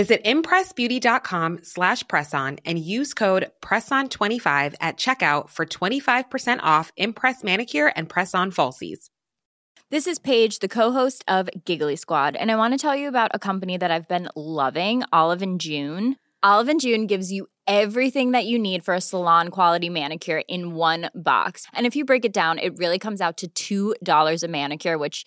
Visit impressbeauty.com slash presson and use code PRESSON25 at checkout for 25% off Impress Manicure and Press-On Falsies. This is Paige, the co-host of Giggly Squad, and I want to tell you about a company that I've been loving, Olive June. Olive June gives you everything that you need for a salon quality manicure in one box. And if you break it down, it really comes out to $2 a manicure, which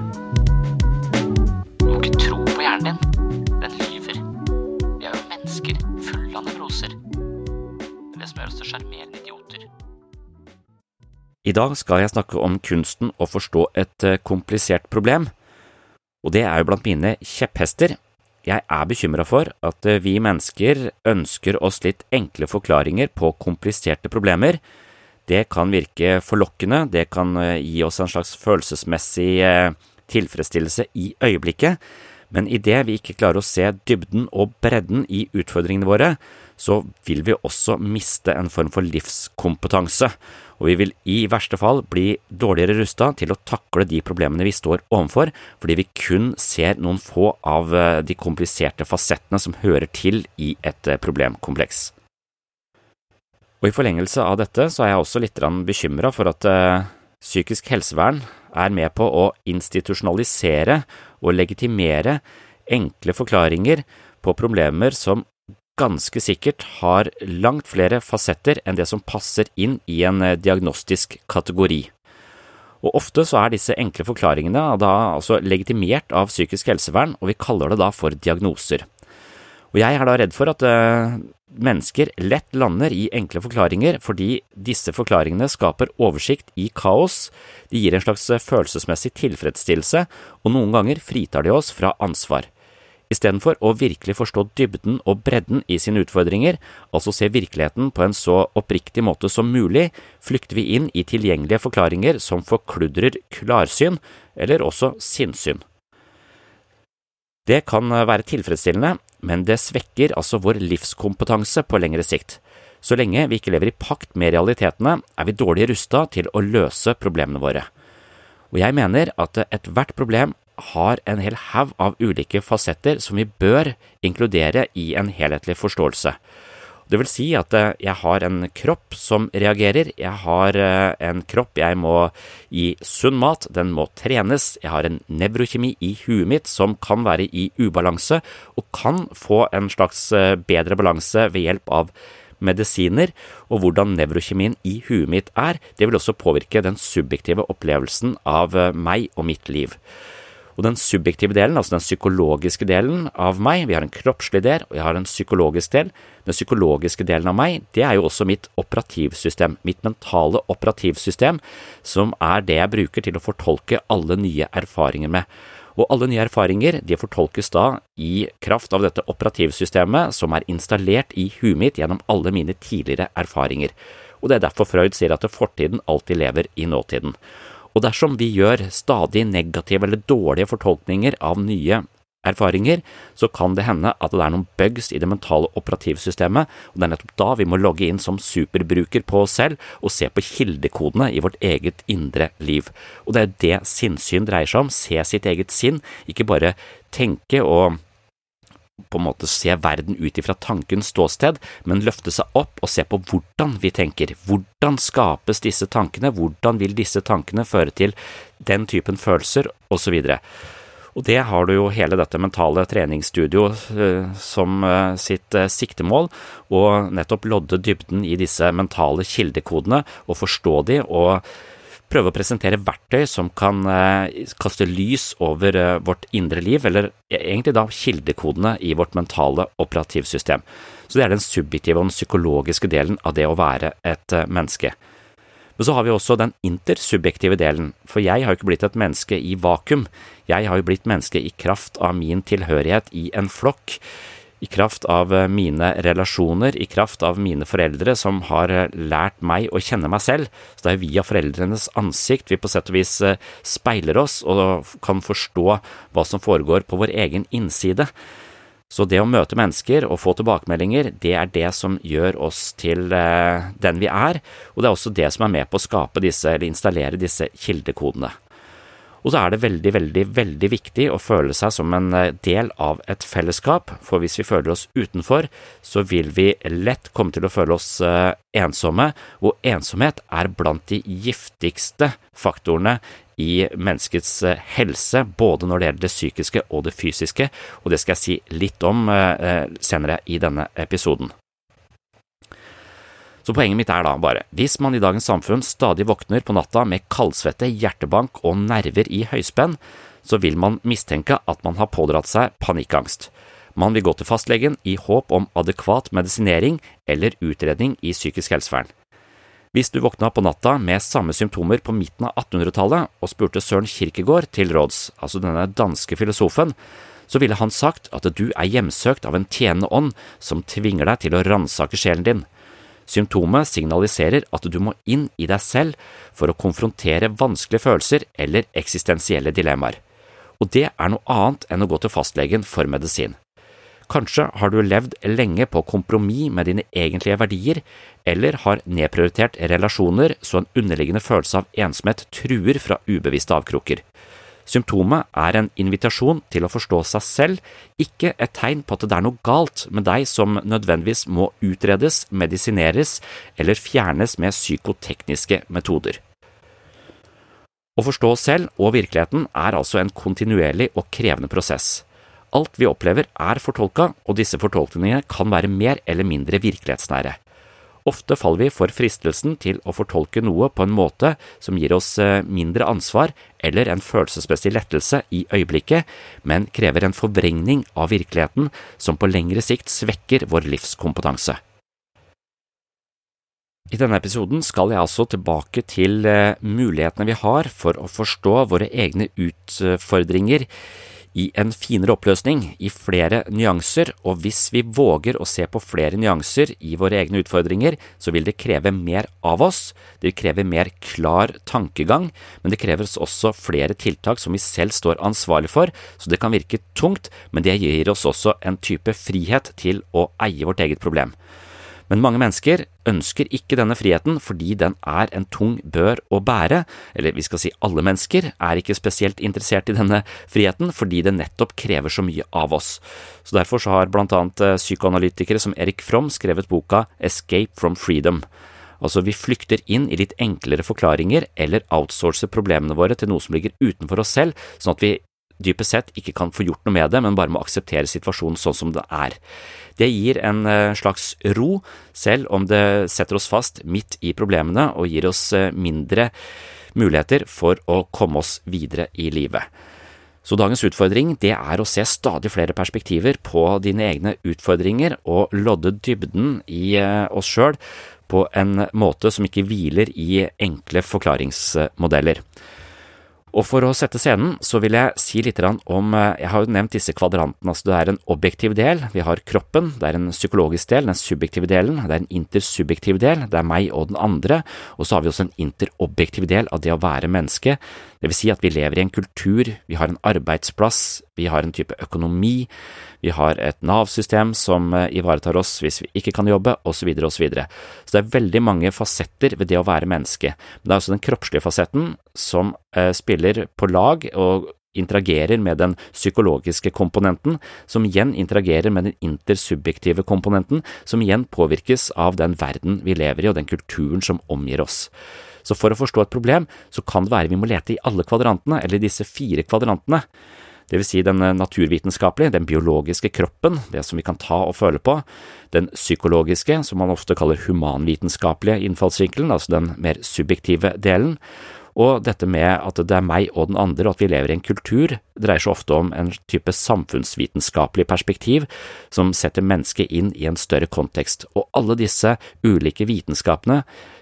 I dag skal jeg snakke om kunsten å forstå et eh, komplisert problem, og det er jo blant mine kjepphester. Jeg er bekymra for at eh, vi mennesker ønsker oss litt enkle forklaringer på kompliserte problemer. Det kan virke forlokkende, det kan eh, gi oss en slags følelsesmessig tilfredsstillelse i øyeblikket, men idet vi ikke klarer å se dybden og bredden i utfordringene våre, så vil vi også miste en form for livskompetanse, og vi vil i verste fall bli dårligere rusta til å takle de problemene vi står overfor, fordi vi kun ser noen få av eh, de kompliserte fasettene som hører til i et eh, problemkompleks. Og I forlengelse av dette så er jeg også litt bekymra for at eh, psykisk helsevern er med på å institusjonalisere og legitimere enkle forklaringer på problemer som ganske sikkert har langt flere fasetter enn det som passer inn i en eh, diagnostisk kategori. Og Ofte så er disse enkle forklaringene da altså legitimert av psykisk helsevern, og vi kaller det da for diagnoser. Og Jeg er da redd for at uh, mennesker lett lander i enkle forklaringer fordi disse forklaringene skaper oversikt i kaos, de gir en slags følelsesmessig tilfredsstillelse, og noen ganger fritar de oss fra ansvar. Istedenfor å virkelig forstå dybden og bredden i sine utfordringer, altså se virkeligheten på en så oppriktig måte som mulig, flykter vi inn i tilgjengelige forklaringer som forkludrer klarsyn, eller også sinnssyn. Det kan være tilfredsstillende, men det svekker altså vår livskompetanse på lengre sikt. Så lenge vi ikke lever i pakt med realitetene, er vi dårlig rusta til å løse problemene våre. Og jeg mener at ethvert problem har en hel haug av ulike fasetter som vi bør inkludere i en helhetlig forståelse. Det vil si at eh, jeg har en kropp som reagerer, jeg har eh, en kropp jeg må gi sunn mat, den må trenes, jeg har en nevrokjemi i huet mitt som kan være i ubalanse, og kan få en slags eh, bedre balanse ved hjelp av medisiner, og hvordan nevrokjemien i huet mitt er, det vil også påvirke den subjektive opplevelsen av meg og mitt liv. Og den subjektive delen, altså den psykologiske delen av meg, vi har en kroppslig del og jeg har en psykologisk del. Den psykologiske delen av meg, det er jo også mitt operativsystem, mitt mentale operativsystem, som er det jeg bruker til å fortolke alle nye erfaringer med. Og alle nye erfaringer de fortolkes da i kraft av dette operativsystemet som er installert i huet mitt gjennom alle mine tidligere erfaringer. Og det er derfor Freud sier at fortiden alltid lever i nåtiden. Og dersom vi gjør stadig negative eller dårlige fortolkninger av nye erfaringer, så kan det hende at det er noen bugs i det mentale operativsystemet, og det er nettopp da vi må logge inn som superbruker på oss selv og se på kildekodene i vårt eget indre liv. Og det er det sinnssyn dreier seg om, se sitt eget sinn, ikke bare tenke og på en måte se verden ut ifra tankens ståsted, men løfte seg opp og se på hvordan vi tenker. Hvordan skapes disse tankene, hvordan vil disse tankene føre til den typen følelser, osv. Og det har du jo hele dette mentale treningsstudio eh, som eh, sitt eh, siktemål, å nettopp lodde dybden i disse mentale kildekodene og forstå de og prøve å presentere verktøy som kan eh, kaste lys over eh, vårt indre liv, eller egentlig da kildekodene i vårt mentale operativsystem. Så det er den subjektive og den psykologiske delen av det å være et eh, menneske. Men så har vi også den intersubjektive delen, for jeg har jo ikke blitt et menneske i vakuum, jeg har jo blitt menneske i kraft av min tilhørighet i en flokk i kraft av eh, mine relasjoner, i kraft av mine foreldre som har eh, lært meg å kjenne meg selv. Så det er via foreldrenes ansikt vi på sett og vis eh, speiler oss og kan forstå hva som foregår på vår egen innside. Så det å møte mennesker og få tilbakemeldinger, det er det som gjør oss til den vi er, og det er også det som er med på å skape disse, eller installere disse kildekodene. Og så er det veldig, veldig, veldig viktig å føle seg som en eh, del av et fellesskap, for hvis vi føler oss utenfor, så vil vi lett komme til å føle oss eh, ensomme, og ensomhet er blant de giftigste faktorene i menneskets eh, helse, både når det gjelder det psykiske og det fysiske, og det skal jeg si litt om senere i denne episoden. Så poenget mitt er da bare, hvis man i dagens samfunn stadig våkner på natta med kaldsvette, hjertebank og nerver i høyspenn, så vil man mistenke at man har pådratt seg panikkangst. Man vil gå til fastlegen i håp om adekvat medisinering eller utredning i psykisk helsevern. Hvis du våkna på natta med samme symptomer på midten av 1800-tallet og spurte Søren Kierkegaard til råds, altså denne danske filosofen, så ville han sagt at du er hjemsøkt av en tjenende ånd som tvinger deg til å ransake sjelen din. Symptomet signaliserer at du må inn i deg selv for å konfrontere vanskelige følelser eller eksistensielle dilemmaer. Og det er noe annet enn å gå til fastlegen for medisin. Kanskje har du levd lenge på kompromiss med dine egentlige verdier, eller har nedprioritert relasjoner så en underliggende følelse av ensomhet truer fra ubevisste avkroker. Symptomet er en invitasjon til å forstå seg selv, ikke et tegn på at det er noe galt med deg som nødvendigvis må utredes, medisineres eller fjernes med psykotekniske metoder. Å forstå selv og virkeligheten er altså en kontinuerlig og krevende prosess. Alt vi opplever er fortolka, og disse fortolkningene kan være mer eller mindre virkelighetsnære. Ofte faller vi for fristelsen til å fortolke noe på en måte som gir oss eh, mindre ansvar eller en følelsesmessig lettelse i øyeblikket, men krever en forvrengning av virkeligheten som på lengre sikt svekker vår livskompetanse. I denne episoden skal jeg altså tilbake til eh, mulighetene vi har for å forstå våre egne utfordringer i en finere oppløsning, i flere nyanser, og hvis vi våger å se på flere nyanser i våre egne utfordringer, så vil det kreve mer av oss, det vil kreve mer klar tankegang, men det kreves også flere tiltak som vi selv står ansvarlig for, så det kan virke tungt, men det gir oss også en type frihet til å eie vårt eget problem. Men mange mennesker ønsker ikke denne friheten fordi den er en tung bør å bære, eller vi skal si alle mennesker er ikke spesielt interessert i denne friheten fordi det nettopp krever så mye av oss. Så Derfor så har blant annet eh, psykoanalytikere som Erik Fromm skrevet boka Escape from Freedom. Altså, vi flykter inn i litt enklere forklaringer eller outsourcer problemene våre til noe som ligger utenfor oss selv, sånn at vi dypest sett ikke kan få gjort noe med det, men bare må akseptere situasjonen sånn som det er. Det gir en eh, slags ro, selv om det setter oss fast midt i problemene og gir oss eh, mindre muligheter for å komme oss videre i livet. Så dagens utfordring det er å se stadig flere perspektiver på dine egne utfordringer og lodde dybden i eh, oss sjøl på en måte som ikke hviler i enkle forklaringsmodeller. Og For å sette scenen så vil jeg si litt om eh, Jeg har jo nevnt disse kvadrantene. altså Det er en objektiv del, vi har kroppen, det er en psykologisk del, den subjektive delen, det er en intersubjektiv del, det er meg og den andre, og så har vi også en interobjektiv del av det å være menneske. Det vil si at vi lever i en kultur, vi har en arbeidsplass, vi har en type økonomi, vi har et Nav-system som eh, ivaretar oss hvis vi ikke kan jobbe, osv., osv. Så, videre, og så, så det er veldig mange fasetter ved det å være menneske. Men det er også den kroppslige fasetten som eh, spiller på lag og interagerer med den psykologiske komponenten, som igjen interagerer med den intersubjektive komponenten, som igjen påvirkes av den verden vi lever i og den kulturen som omgir oss. Så for å forstå et problem, så kan det være vi må lete i alle kvadrantene, eller disse fire kvadrantene. Det vil si den naturvitenskapelige, den biologiske kroppen, det som vi kan ta og føle på, den psykologiske, som man ofte kaller humanvitenskapelige innfallsvinkelen, altså den mer subjektive delen, og dette med at det er meg og den andre, og at vi lever i en kultur, dreier seg ofte om en type samfunnsvitenskapelig perspektiv som setter mennesket inn i en større kontekst, og alle disse ulike vitenskapene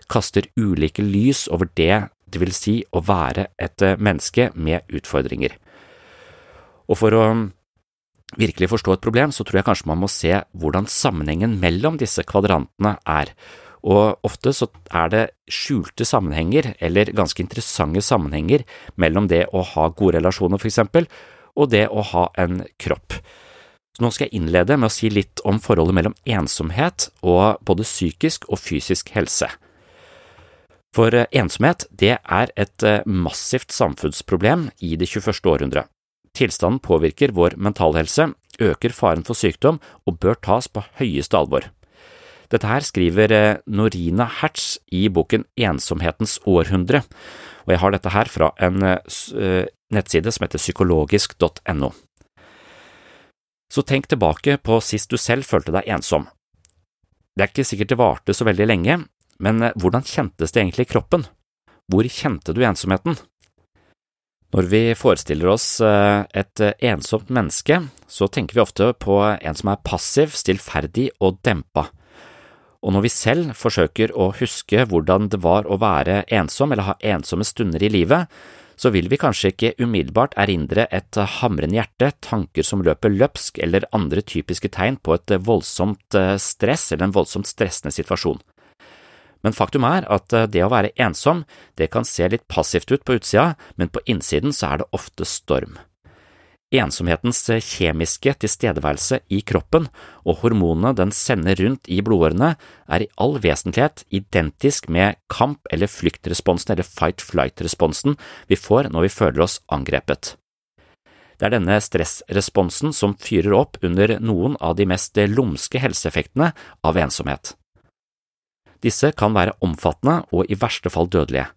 kaster ulike lys over det det vil si å være et menneske med utfordringer. Og for å virkelig forstå et problem, så tror jeg kanskje man må se hvordan sammenhengen mellom disse kvadrantene er og ofte så er det skjulte sammenhenger, eller ganske interessante sammenhenger, mellom det å ha gode relasjoner, for eksempel, og det å ha en kropp. Så nå skal jeg innlede med å si litt om forholdet mellom ensomhet og både psykisk og fysisk helse. For eh, ensomhet, det er et eh, massivt samfunnsproblem i det 21. århundre. Tilstanden påvirker vår mentalhelse, øker faren for sykdom og bør tas på høyeste alvor. Dette her skriver eh, Norina Hertz i boken Ensomhetens århundre, og jeg har dette her fra en nettside som heter psykologisk.no. Så tenk tilbake på sist du selv følte deg ensom. Det er ikke sikkert det varte så veldig lenge, men eh, hvordan kjentes det egentlig i kroppen? Hvor kjente du ensomheten? Når vi forestiller oss et ensomt menneske, så tenker vi ofte på en som er passiv, stillferdig og dempa og når vi selv forsøker å huske hvordan det var å være ensom eller ha ensomme stunder i livet, så vil vi kanskje ikke umiddelbart erindre et hamrende hjerte, tanker som løper løpsk eller andre typiske tegn på et voldsomt eh, stress eller en voldsomt stressende situasjon. Men faktum er at eh, det å være ensom, det kan se litt passivt ut på utsida, men på innsiden så er det ofte storm. Ensomhetens kjemiske tilstedeværelse i kroppen og hormonene den sender rundt i blodårene, er i all vesentlighet identisk med kamp- eller flyktresponsen eller fight-flight-responsen vi får når vi føler oss angrepet. Det er denne stressresponsen som fyrer opp under noen av de mest lumske helseeffektene av ensomhet. Disse kan være omfattende og i verste fall dødelige.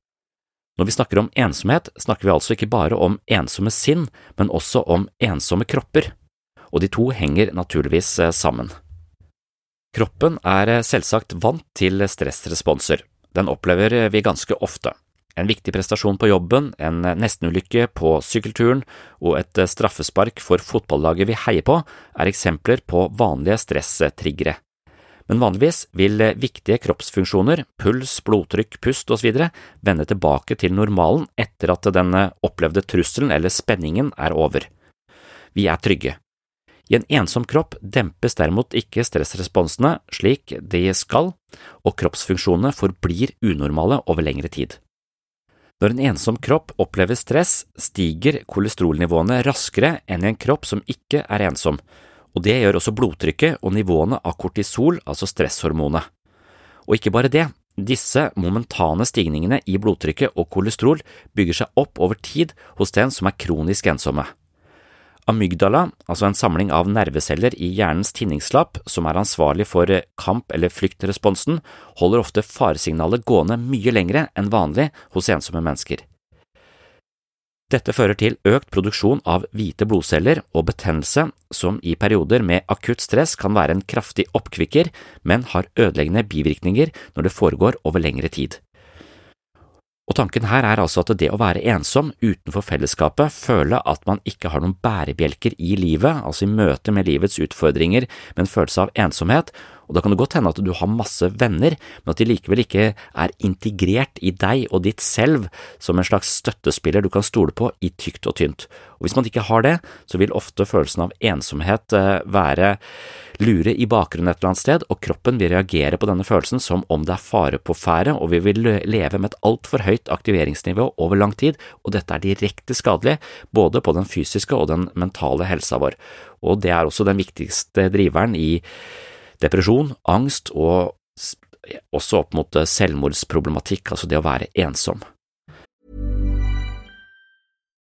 Når vi snakker om ensomhet, snakker vi altså ikke bare om ensomme sinn, men også om ensomme kropper, og de to henger naturligvis eh, sammen. Kroppen er eh, selvsagt vant til stressresponser, den opplever vi ganske ofte. En viktig prestasjon på jobben, en nestenulykke på sykkelturen og et straffespark for fotballaget vi heier på, er eksempler på vanlige stresstriggere men vanligvis vil viktige kroppsfunksjoner, puls, blodtrykk, pust osv. vende tilbake til normalen etter at den opplevde trusselen eller spenningen er over. Vi er trygge. I en ensom kropp dempes derimot ikke stressresponsene slik de skal, og kroppsfunksjonene forblir unormale over lengre tid. Når en ensom kropp opplever stress, stiger kolesterolnivåene raskere enn i en kropp som ikke er ensom, og det gjør også blodtrykket og nivåene av kortisol, altså stresshormonet. Og ikke bare det, disse momentane stigningene i blodtrykket og kolesterol bygger seg opp over tid hos den som er kronisk ensomme. Amygdala, altså en samling av nerveceller i hjernens tinningslapp som er ansvarlig for kamp- eller flyktresponsen, holder ofte faresignalet gående mye lengre enn vanlig hos ensomme mennesker. Dette fører til økt produksjon av hvite blodceller og betennelse, som i perioder med akutt stress kan være en kraftig oppkvikker, men har ødeleggende bivirkninger når det foregår over lengre tid. Og tanken her er altså at det å være ensom utenfor fellesskapet, føle at man ikke har noen bærebjelker i livet, altså i møte med livets utfordringer med en følelse av ensomhet, og da kan det godt hende at du har masse venner, men at de likevel ikke er integrert i deg og ditt selv som en slags støttespiller du kan stole på i tykt og tynt. Og hvis man ikke har det, så vil ofte følelsen av ensomhet eh, være lure i bakgrunnen et eller annet sted, og kroppen vil reagere på denne følelsen som om det er fare på ferde, og vi vil leve med et altfor høyt aktiveringsnivå over lang tid, og dette er direkte skadelig både på den fysiske og den mentale helsa vår. Og det er også den viktigste driveren i depresjon, angst og også opp mot eh, selvmordsproblematikk, altså det å være ensom.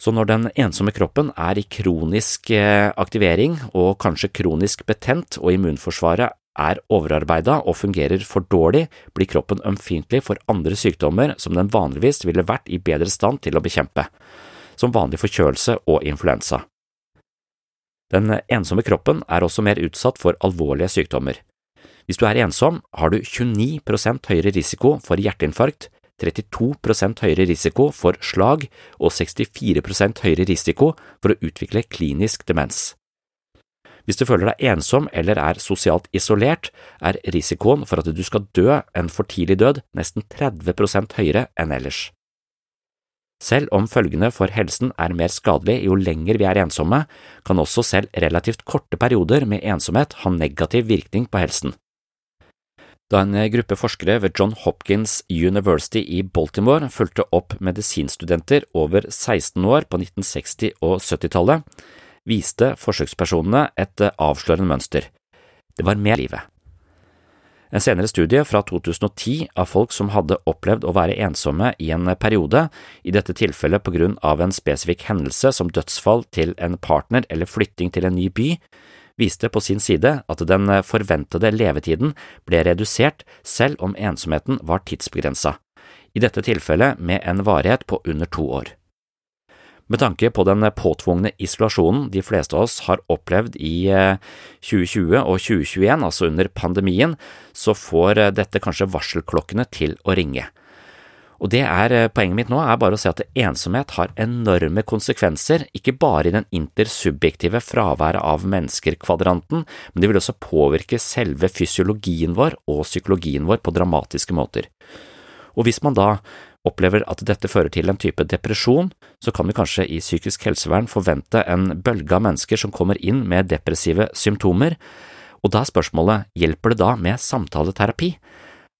Så når den ensomme kroppen er i kronisk eh, aktivering og kanskje kronisk betent og immunforsvaret er overarbeida og fungerer for dårlig, blir kroppen ømfintlig for andre sykdommer som den vanligvis ville vært i bedre stand til å bekjempe, som vanlig forkjølelse og influensa. Den ensomme kroppen er også mer utsatt for alvorlige sykdommer. Hvis du er ensom, har du 29% høyere risiko for hjerteinfarkt, 32% høyere risiko for slag og 64% høyere risiko for å utvikle klinisk demens. Hvis du føler deg ensom eller er sosialt isolert, er risikoen for at du skal dø en for tidlig død nesten 30% høyere enn ellers. Selv om følgene for helsen er mer skadelige jo lenger vi er ensomme, kan også selv relativt korte perioder med ensomhet ha negativ virkning på helsen. Da en gruppe forskere ved John Hopkins University i Baltimore fulgte opp medisinstudenter over 16 år på 1960- og 70-tallet, viste forsøkspersonene et avslørende mønster. Det var mer livet. En senere studie fra 2010 av folk som hadde opplevd å være ensomme i en periode, i dette tilfellet på grunn av en spesifikk hendelse som dødsfall til en partner eller flytting til en ny by, viste på sin side at den forventede levetiden ble redusert selv om ensomheten var tidsbegrensa, i dette tilfellet med en varighet på under to år. Med tanke på den påtvungne isolasjonen de fleste av oss har opplevd i 2020 og 2021, altså under pandemien, så får dette kanskje varselklokkene til å ringe. Og det er Poenget mitt nå er bare å si at ensomhet har enorme konsekvenser, ikke bare i den intersubjektive fraværet av mennesker-kvadranten, men det vil også påvirke selve fysiologien vår og psykologien vår på dramatiske måter. Og hvis man da opplever at dette fører til en type depresjon, så kan vi kanskje i psykisk helsevern forvente en bølge av mennesker som kommer inn med depressive symptomer, og da er spørsmålet hjelper det da med samtaleterapi?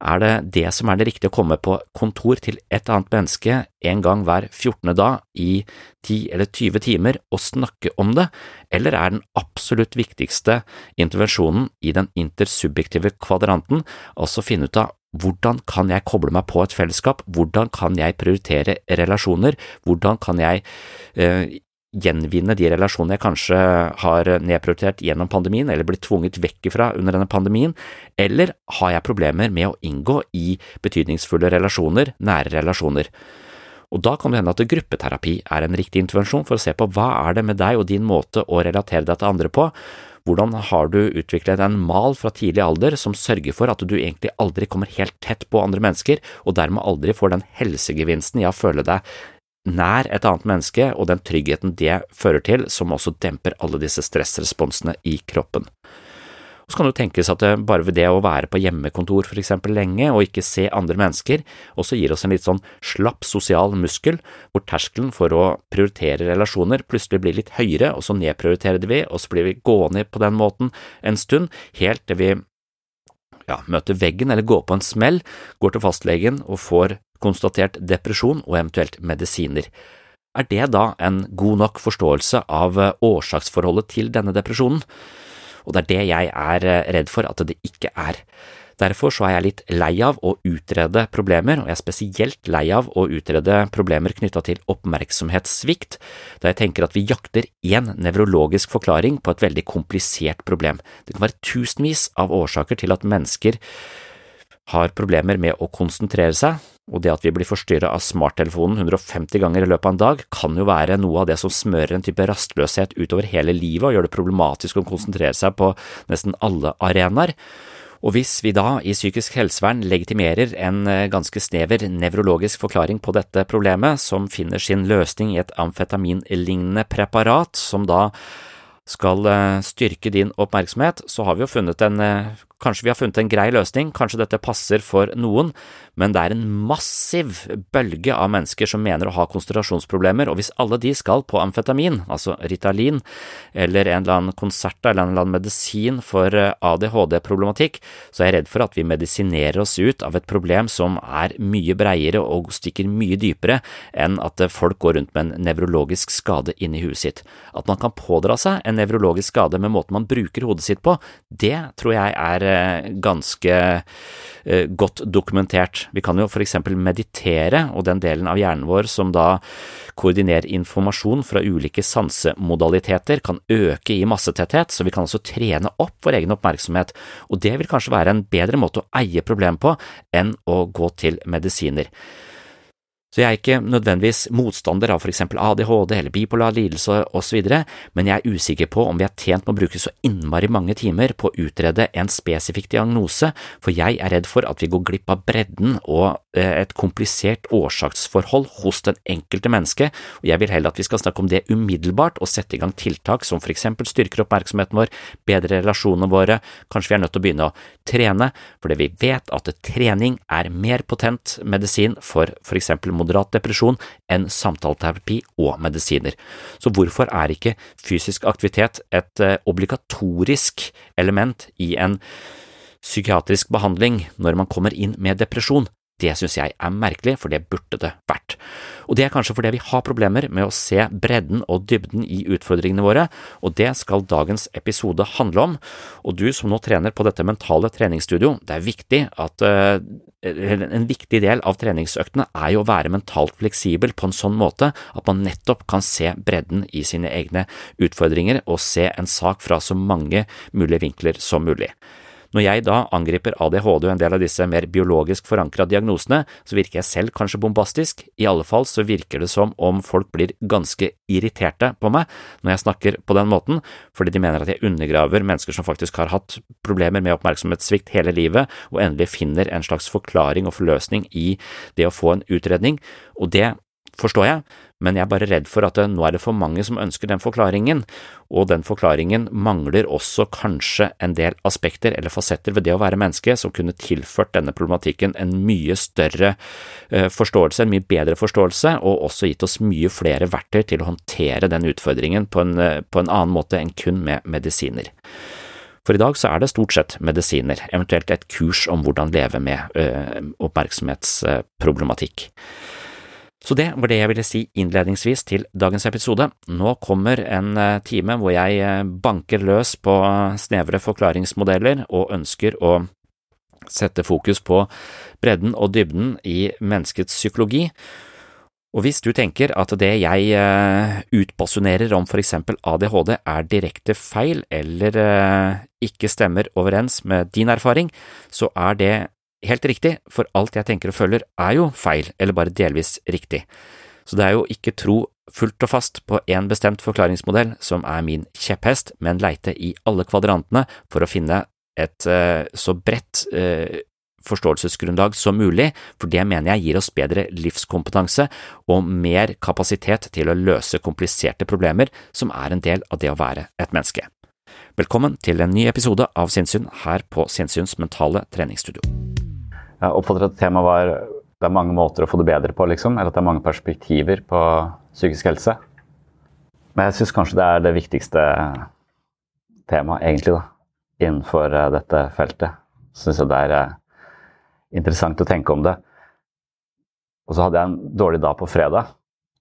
Er det det som er det riktige å komme på kontor til et annet menneske en gang hver fjortende dag i ti eller tyve timer og snakke om det, eller er den absolutt viktigste intervensjonen i den intersubjektive kvadranten, altså finne ut av hvordan kan jeg koble meg på et fellesskap, hvordan kan jeg prioritere relasjoner, hvordan kan jeg eh, gjenvinne de relasjonene jeg kanskje har nedprioritert gjennom pandemien, eller blitt tvunget vekk ifra under denne pandemien, eller har jeg problemer med å inngå i betydningsfulle relasjoner, nære relasjoner? Og da kan det hende at gruppeterapi er en riktig intervensjon for å se på hva er det med deg og din måte å relatere deg til andre på, hvordan har du utviklet en mal fra tidlig alder som sørger for at du egentlig aldri kommer helt tett på andre mennesker, og dermed aldri får den helsegevinsten i å føle deg nær et annet menneske og den tryggheten det fører til, som også demper alle disse stressresponsene i kroppen. Og så kan det jo tenkes at bare ved det å være på hjemmekontor for eksempel lenge og ikke se andre mennesker, også gir oss en litt sånn slapp sosial muskel, hvor terskelen for å prioritere relasjoner plutselig blir litt høyere, og så nedprioriterer vi, og så blir vi gående på den måten en stund, helt til vi ja, møter veggen eller går på en smell, går til fastlegen og får konstatert depresjon og eventuelt medisiner. Er det da en god nok forståelse av eh, årsaksforholdet til denne depresjonen? Og det er det jeg er eh, redd for at det ikke er. Derfor så er jeg litt lei av å utrede problemer, og jeg er spesielt lei av å utrede problemer knytta til oppmerksomhetssvikt, da jeg tenker at vi jakter én nevrologisk forklaring på et veldig komplisert problem. Det kan være tusenvis av årsaker til at mennesker har problemer med å konsentrere seg, og det at vi blir forstyrra av smarttelefonen 150 ganger i løpet av en dag, kan jo være noe av det som smører en type rastløshet utover hele livet og gjør det problematisk å konsentrere seg på nesten alle arenaer. Og hvis vi da i psykisk helsevern legitimerer en eh, ganske snever nevrologisk forklaring på dette problemet, som finner sin løsning i et amfetaminlignende preparat, som da skal eh, styrke din oppmerksomhet, så har vi jo funnet en eh, Kanskje vi har funnet en grei løsning, kanskje dette passer for noen, men det er en massiv bølge av mennesker som mener å ha konsentrasjonsproblemer, og hvis alle de skal på amfetamin, altså Ritalin, eller en eller annen konsert eller en eller annen medisin for eh, ADHD-problematikk, så er jeg redd for at vi medisinerer oss ut av et problem som er mye breiere og stikker mye dypere enn at folk går rundt med en nevrologisk skade inni huet sitt. At man kan pådra seg en nevrologisk skade med måten man bruker hodet sitt på, det tror jeg er Eh, ganske eh, godt dokumentert. Vi kan jo eksempel meditere, og den delen av hjernen vår som da koordinerer informasjon fra ulike sansemodaliteter, kan øke i massetetthet, så vi kan altså trene opp vår egen oppmerksomhet, og det vil kanskje være en bedre måte å eie problemet på enn å gå til medisiner. Så jeg er ikke nødvendigvis motstander av for eksempel ADHD eller bipolar lidelse osv., men jeg er usikker på om vi er tjent med å bruke så innmari mange timer på å utrede en spesifikk diagnose, for jeg er redd for at vi går glipp av bredden og et komplisert årsaksforhold hos den enkelte menneske, og jeg vil heller at vi skal snakke om det umiddelbart og sette i gang tiltak som for eksempel styrker oppmerksomheten vår, bedre relasjonene våre, kanskje vi er nødt til å begynne å trene, fordi vi vet at trening er mer potent medisin for for eksempel moderat depresjon enn samtaleterapi og medisiner. Så hvorfor er ikke fysisk aktivitet et eh, obligatorisk element i en psykiatrisk behandling når man kommer inn med depresjon? Det synes jeg er merkelig, for det burde det vært. Og det er kanskje fordi vi har problemer med å se bredden og dybden i utfordringene våre, og det skal dagens episode handle om. Og du som nå trener på dette mentale treningsstudio, det er viktig at uh, en viktig del av treningsøktene er jo å være mentalt fleksibel på en sånn måte at man nettopp kan se bredden i sine egne utfordringer og se en sak fra så mange mulige vinkler som mulig. Når jeg da angriper ADHD og en del av disse mer biologisk forankra diagnosene, så virker jeg selv kanskje bombastisk, i alle fall så virker det som om folk blir ganske irriterte på meg når jeg snakker på den måten, fordi de mener at jeg undergraver mennesker som faktisk har hatt problemer med oppmerksomhetssvikt hele livet, og endelig finner en slags forklaring og forløsning i det å få en utredning, og det forstår jeg, men jeg er bare redd for at det, nå er det for mange som ønsker den forklaringen, og den forklaringen mangler også kanskje en del aspekter eller fasetter ved det å være menneske som kunne tilført denne problematikken en mye større eh, forståelse, en mye bedre forståelse, og også gitt oss mye flere verktøy til å håndtere den utfordringen på en, eh, på en annen måte enn kun med medisiner. For i dag så er det stort sett medisiner, eventuelt et kurs om hvordan leve med ø, oppmerksomhetsproblematikk. Så det var det jeg ville si innledningsvis til dagens episode. Nå kommer en time hvor jeg banker løs på snevre forklaringsmodeller og ønsker å sette fokus på bredden og dybden i menneskets psykologi, og hvis du tenker at det jeg eh, utbasunerer om for eksempel ADHD er direkte feil eller eh, ikke stemmer overens med din erfaring, så er det helt riktig, for alt jeg tenker og føler er jo feil eller bare delvis riktig. Så det er jo ikke tro fullt og fast på én bestemt forklaringsmodell som er min kjepphest, men leite i alle kvadrantene for å finne et uh, så bredt uh, forståelsesgrunnlag som mulig, for det mener jeg gir oss bedre livskompetanse og mer kapasitet til å løse kompliserte problemer som er en del av det å være et menneske. Velkommen til en ny episode av Sinnsyn her på Sinnsyns mentale treningsstudio. Jeg oppfatter at temaet var det er mange måter å få det bedre på, liksom, eller at det er mange perspektiver på psykisk helse. Men jeg syns kanskje det er det viktigste temaet, egentlig, da, innenfor eh, dette feltet. Syns jeg det er eh, interessant å tenke om det. Og så hadde jeg en dårlig dag på fredag.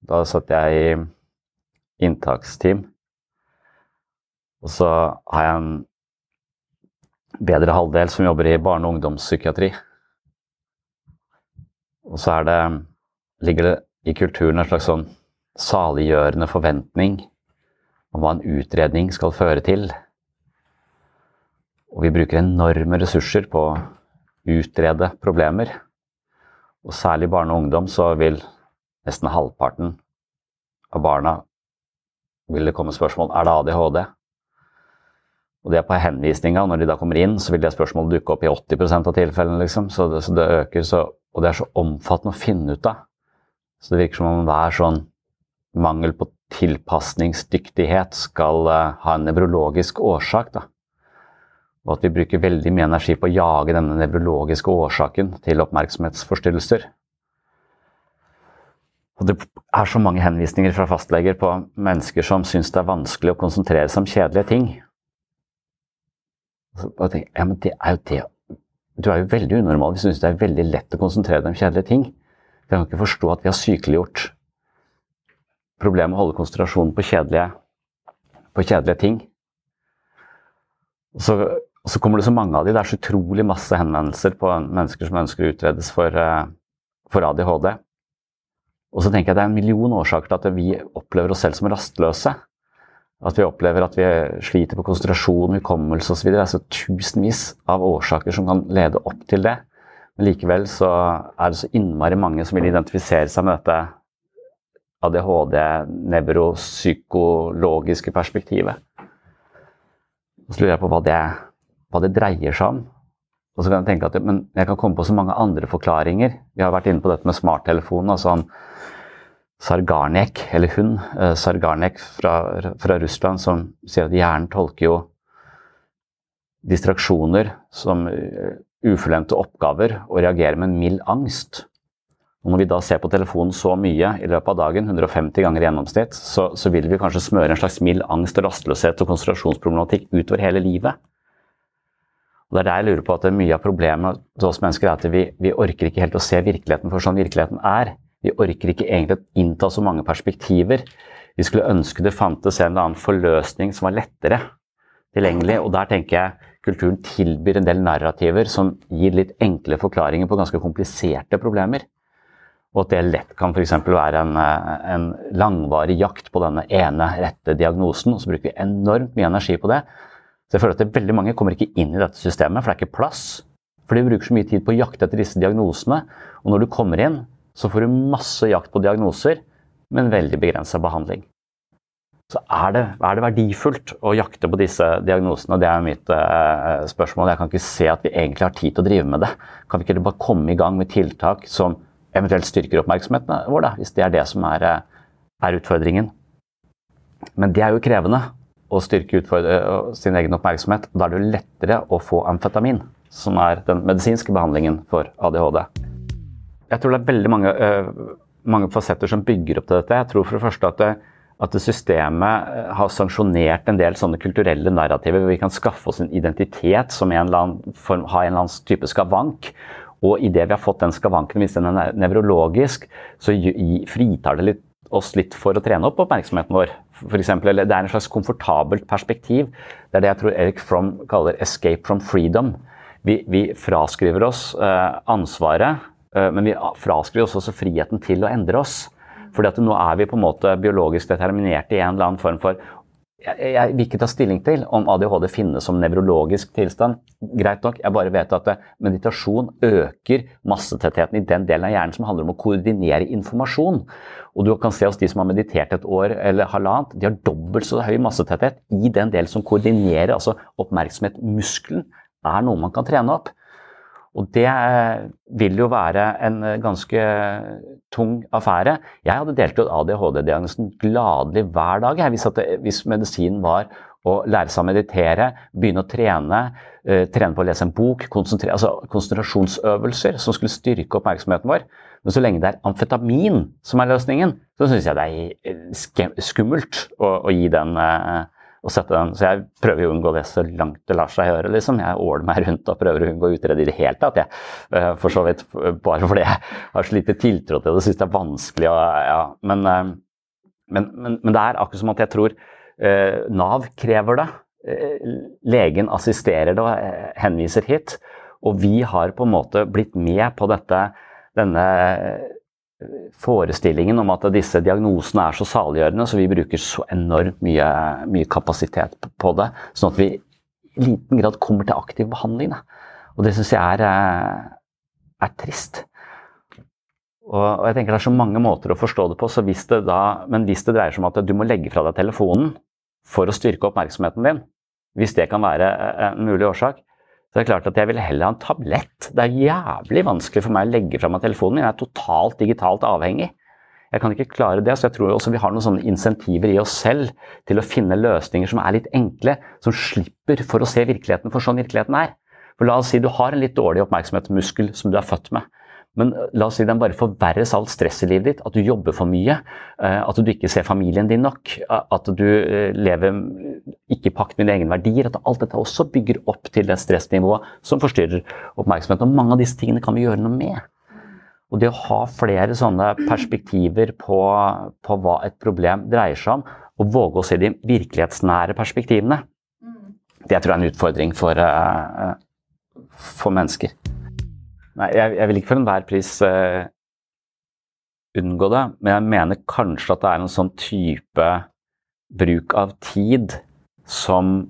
Da satt jeg i inntaksteam. Og så har jeg en bedre halvdel som jobber i barne- og ungdomspsykiatri. Og så det, ligger det i kulturen en slags sånn saliggjørende forventning om hva en utredning skal føre til. Og vi bruker enorme ressurser på å utrede problemer. Og særlig barn og ungdom så vil nesten halvparten av barna vil det komme spørsmål er det ADHD. Og det er på henvisninga. Når de da kommer inn, så vil det spørsmålet dukke opp i 80 av tilfellene. Liksom. Så, det, så det øker, så, og det er så omfattende å finne ut av. Så det virker som om hver sånn mangel på tilpasningsdyktighet skal uh, ha en nevrologisk årsak. da og at vi bruker veldig mye energi på å jage denne nevrologiske årsaken til oppmerksomhetsforstyrrelser. Og det er så mange henvisninger fra fastleger på mennesker som syns det er vanskelig å konsentrere seg om kjedelige ting. Og tenker, ja, men det er jo det. Du er jo veldig unormal hvis du syns det er veldig lett å konsentrere deg om kjedelige ting. Jeg kan ikke forstå at vi har sykeliggjort problemet med å holde konsentrasjonen på kjedelige, på kjedelige ting. Så så kommer det så mange av de. Det er så utrolig masse henvendelser på mennesker som ønsker å utredes for, eh, for ADHD. Og så tenker jeg det er en million årsaker til at vi opplever oss selv som rastløse. At vi opplever at vi sliter på konsentrasjon, hukommelse osv. Det er så tusenvis av årsaker som kan lede opp til det. Men likevel så er det så innmari mange som vil identifisere seg med dette ADHD-nevropsykologiske perspektivet. Og så lurer jeg på hva det hva det dreier seg om. Og så kan jeg tenke at men jeg kan komme på så mange andre forklaringer. Vi har vært inne på dette med smarttelefonen. altså han Sargarnek, eller hun, eh, Sargarnek fra, fra, Russland, som sier at hjernen tolker jo distraksjoner som uh, ufullendte oppgaver og reagerer med en mild angst. Og når vi da ser på telefonen så mye i løpet av dagen, 150 ganger i gjennomsnitt, så, så vil vi kanskje smøre en slags mild angst og rastløshet og konsentrasjonsproblematikk utover hele livet. Og Det er der jeg lurer på at mye av problemet til oss mennesker er at vi, vi, orker ikke helt å se virkeligheten for sånn virkeligheten er. Vi orker ikke egentlig å innta så mange perspektiver. Vi skulle ønske det fantes en eller annen forløsning som var lettere tilgjengelig. Og der tenker jeg kulturen tilbyr en del narrativer som gir litt enkle forklaringer på ganske kompliserte problemer. Og at det lett kan f.eks. være en, en langvarig jakt på denne ene rette diagnosen. Og så bruker vi enormt mye energi på det. Så jeg føler at det veldig mange kommer ikke inn i dette systemet, for det er ikke plass. For de bruker så mye tid på å jakte etter disse diagnosene. Og når du kommer inn, så får du masse jakt på diagnoser, men veldig begrensa behandling. Så er det, er det, verdifullt å jakte på disse diagnosene? Det er mitt eh, spørsmål. Jeg kan ikke se at vi egentlig har tid til å drive med det. Kan vi ikke bare komme i gang med tiltak som eventuelt styrker oppmerksomheten vår, da, hvis det er det som er eh, er utfordringen. Men det er jo krevende å styrke sin egen oppmerksomhet. Da er det jo lettere å få amfetamin, som er den medisinske behandlingen for ADHD. Jeg tror det er veldig mange, mange fasetter som bygger opp til dette. Jeg tror for det første at, det, at det systemet har sanksjonert en del sånne kulturelle narrativer hvor vi kan skaffe oss en identitet som en form, har en eller annen type skavank. Og idet vi har fått den skavanken, hvis den er nevrologisk, så fritar det litt oss litt for å trene opp oppmerksomheten vår. For eksempel, det er en slags komfortabelt perspektiv. Det er det jeg tror Eric Fromm kaller 'escape from freedom'. Vi, vi fraskriver oss uh, ansvaret, uh, men vi fraskriver oss også friheten til å endre oss. Fordi at nå er vi på en måte biologisk determinerte i en eller annen form for jeg, jeg, vil ikke ta stilling til om ADHD finnes som nevrologisk tilstand. Greit nok, jeg bare vet at eh, meditasjon øker massetettheten i den delen av hjernen som handler om å koordinere informasjon. Og du kan se hos de som har meditert et år eller halvannet, de har dobbelt så høy massetetthet i den delen som koordinerer, altså oppmerksomhet. Muskelen er noe man kan trene opp. Og det eh, vil jo være en eh, ganske tung affære. Jeg hadde delt ut ADHD-diagnosen gladelig hver dag hvis, det, hvis medisinen var å lære seg å meditere, begynne å trene, trene på å lese en bok, altså konsentrasjonsøvelser som skulle styrke oppmerksomheten vår. Men så lenge det er amfetamin som er løsningen, så syns jeg det er skummelt å, å gi den uh, å sette den. Så jeg prøver å unngå det så langt det lar seg gjøre. Liksom. Jeg åler meg rundt og prøver å unngå å utrede i det hele tatt. Jeg. Eh, for så vidt bare fordi jeg har så lite tiltro til det og syns det er vanskelig. Og, ja. men, eh, men, men, men, det er akkurat som at jeg tror uh, Nav krever det. Eh, legen assisterer det og henviser hit. Og vi har på en måte blitt med på dette, denne forestillingen om at disse diagnosene er så saliggjørende, så vi bruker så enormt mye, mye, kapasitet på det. Sånn at vi i liten grad kommer til aktiv behandling. Da. Og det syns jeg er, eh, er trist. Og, og, jeg tenker Det er så mange måter å forstå det på, hvis det da, men hvis det dreier seg om at du må legge fra deg telefonen for å styrke oppmerksomheten din, hvis det kan være eh, en mulig årsak, så det er klart at jeg vil heller ha en tablett. Det er jævlig vanskelig for meg å legge fra meg telefonen. Jeg er totalt digitalt avhengig. Jeg kan ikke klare det, så jeg tror også vi har noen sånne insentiver i oss selv til å finne løsninger som er litt enkle, som slipper for å se virkeligheten for sånn virkeligheten er. For La oss si du har en litt dårlig oppmerksomhetsmuskel som du er født med. Men eh, la oss si den bare forverres alt stress i livet ditt, at du jobber for mye, eh, at du ikke ser familien din nok, at du eh, lever ikke i pakt med dine egne verdier. At alt dette også bygger opp til det stressnivået som forstyrrer oppmerksomheten. Og mange av disse tingene kan vi gjøre noe med. Og det å ha flere sånne perspektiver på, på hva et problem dreier seg om, og våge å se de virkelighetsnære perspektivene, det tror jeg er en utfordring for, for mennesker. Nei, jeg, jeg, vil ikke for enhver pris uh, unngå det, men jeg mener kanskje at det er en sånn type bruk av tid som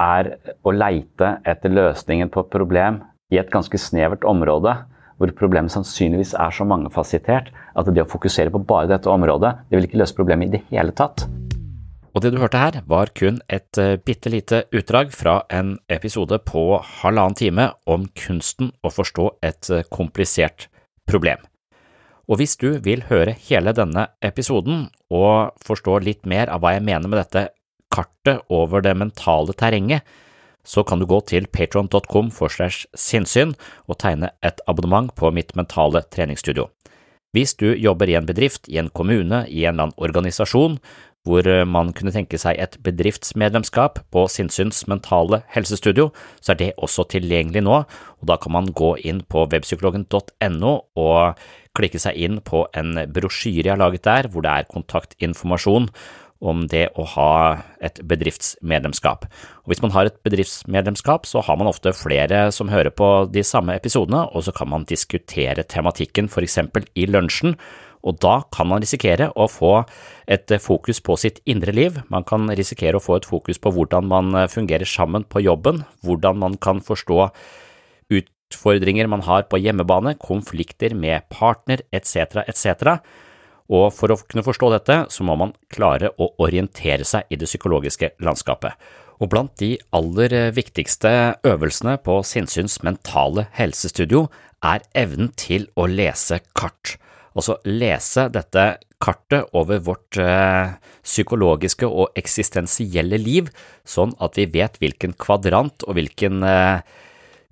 er å leite etter løsningen på et problem i et ganske snevert område, hvor problemet sannsynligvis er så mangefasettert at det å fokusere på bare dette området, det vil ikke løse problemet i det hele tatt. Og det du hørte her, var kun et uh, bitte lite utdrag fra en episode på halvannen time om kunsten å forstå et uh, komplisert problem. Og hvis du vil høre hele denne episoden og forstå litt mer av hva jeg mener med dette kartet over det mentale terrenget, så kan du gå til patron.com for slash sinnssyn og tegne et abonnement på mitt mentale treningsstudio. Hvis du jobber i en bedrift, i en kommune, i en eller annen organisasjon hvor eh, man kunne tenke seg et bedriftsmedlemskap på Sinnsyns mentale helsestudio, så er det også tilgjengelig nå, og da kan man gå inn på webpsykologen.no og klikke seg inn på en brosjyre jeg har laget der, hvor det er kontaktinformasjon om det å ha et bedriftsmedlemskap. Og Hvis man har et bedriftsmedlemskap, så har man ofte flere som hører på de samme episodene, og så kan man diskutere tematikken for eksempel i lunsjen, og da kan man risikere å få et fokus på sitt indre liv, man kan risikere å få et fokus på hvordan man fungerer sammen på jobben, hvordan man kan forstå utfordringer man har på hjemmebane, konflikter med partner etc., etc., og for å kunne forstå dette, så må man klare å orientere seg i det psykologiske landskapet. Og blant de aller viktigste øvelsene på Sinnsyns mentale helsestudio er evnen til å lese kart altså lese dette kartet over vårt eh, psykologiske og eksistensielle liv, sånn at vi vet hvilken kvadrant og hvilken eh,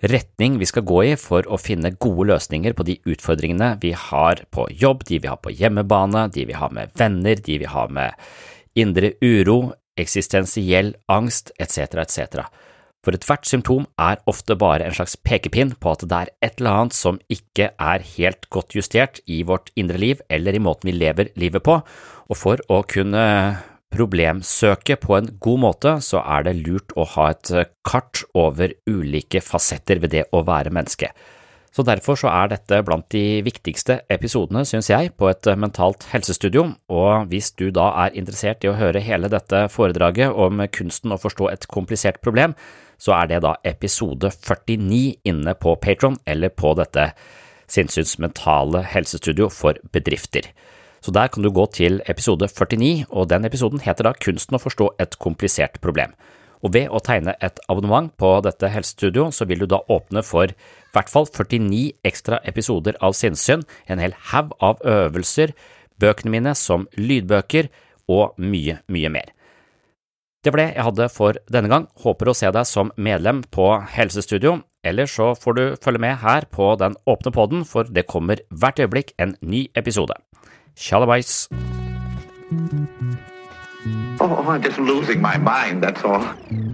retning vi skal gå i for å finne gode løsninger på de utfordringene vi har på jobb, de vi har på hjemmebane, de vi har med venner, de vi har med indre uro, eksistensiell angst etc., etc. For ethvert symptom er ofte bare en slags pekepinn på at det er et eller annet som ikke er helt godt justert i vårt indre liv eller i måten vi lever livet på, og for å kunne problemsøke på en god måte, så er det lurt å ha et kart over ulike fasetter ved det å være menneske. Så derfor så er dette blant de viktigste episodene, synes jeg, på et mentalt helsestudio, og hvis du da er interessert i å høre hele dette foredraget om kunsten å forstå et komplisert problem, så er det da episode 49 inne på Patron eller på dette Sinnsyns mentale helsestudio for bedrifter. Så der kan du gå til episode 49, og den episoden heter da Kunsten å forstå et komplisert problem. Og ved å tegne et abonnement på dette helsestudioet, så vil du da åpne for i hvert fall 49 ekstra episoder av Sinnssyn, en hel haug av øvelser, bøkene mine som lydbøker og mye, mye mer. Det det jeg hadde for denne gang. Håper å se deg som medlem på Helsestudio. Eller så får du følge med her på Den åpne podden, for det kommer hvert øyeblikk en ny episode. Tjallabais! Oh, I'm just losing my mind, that's all.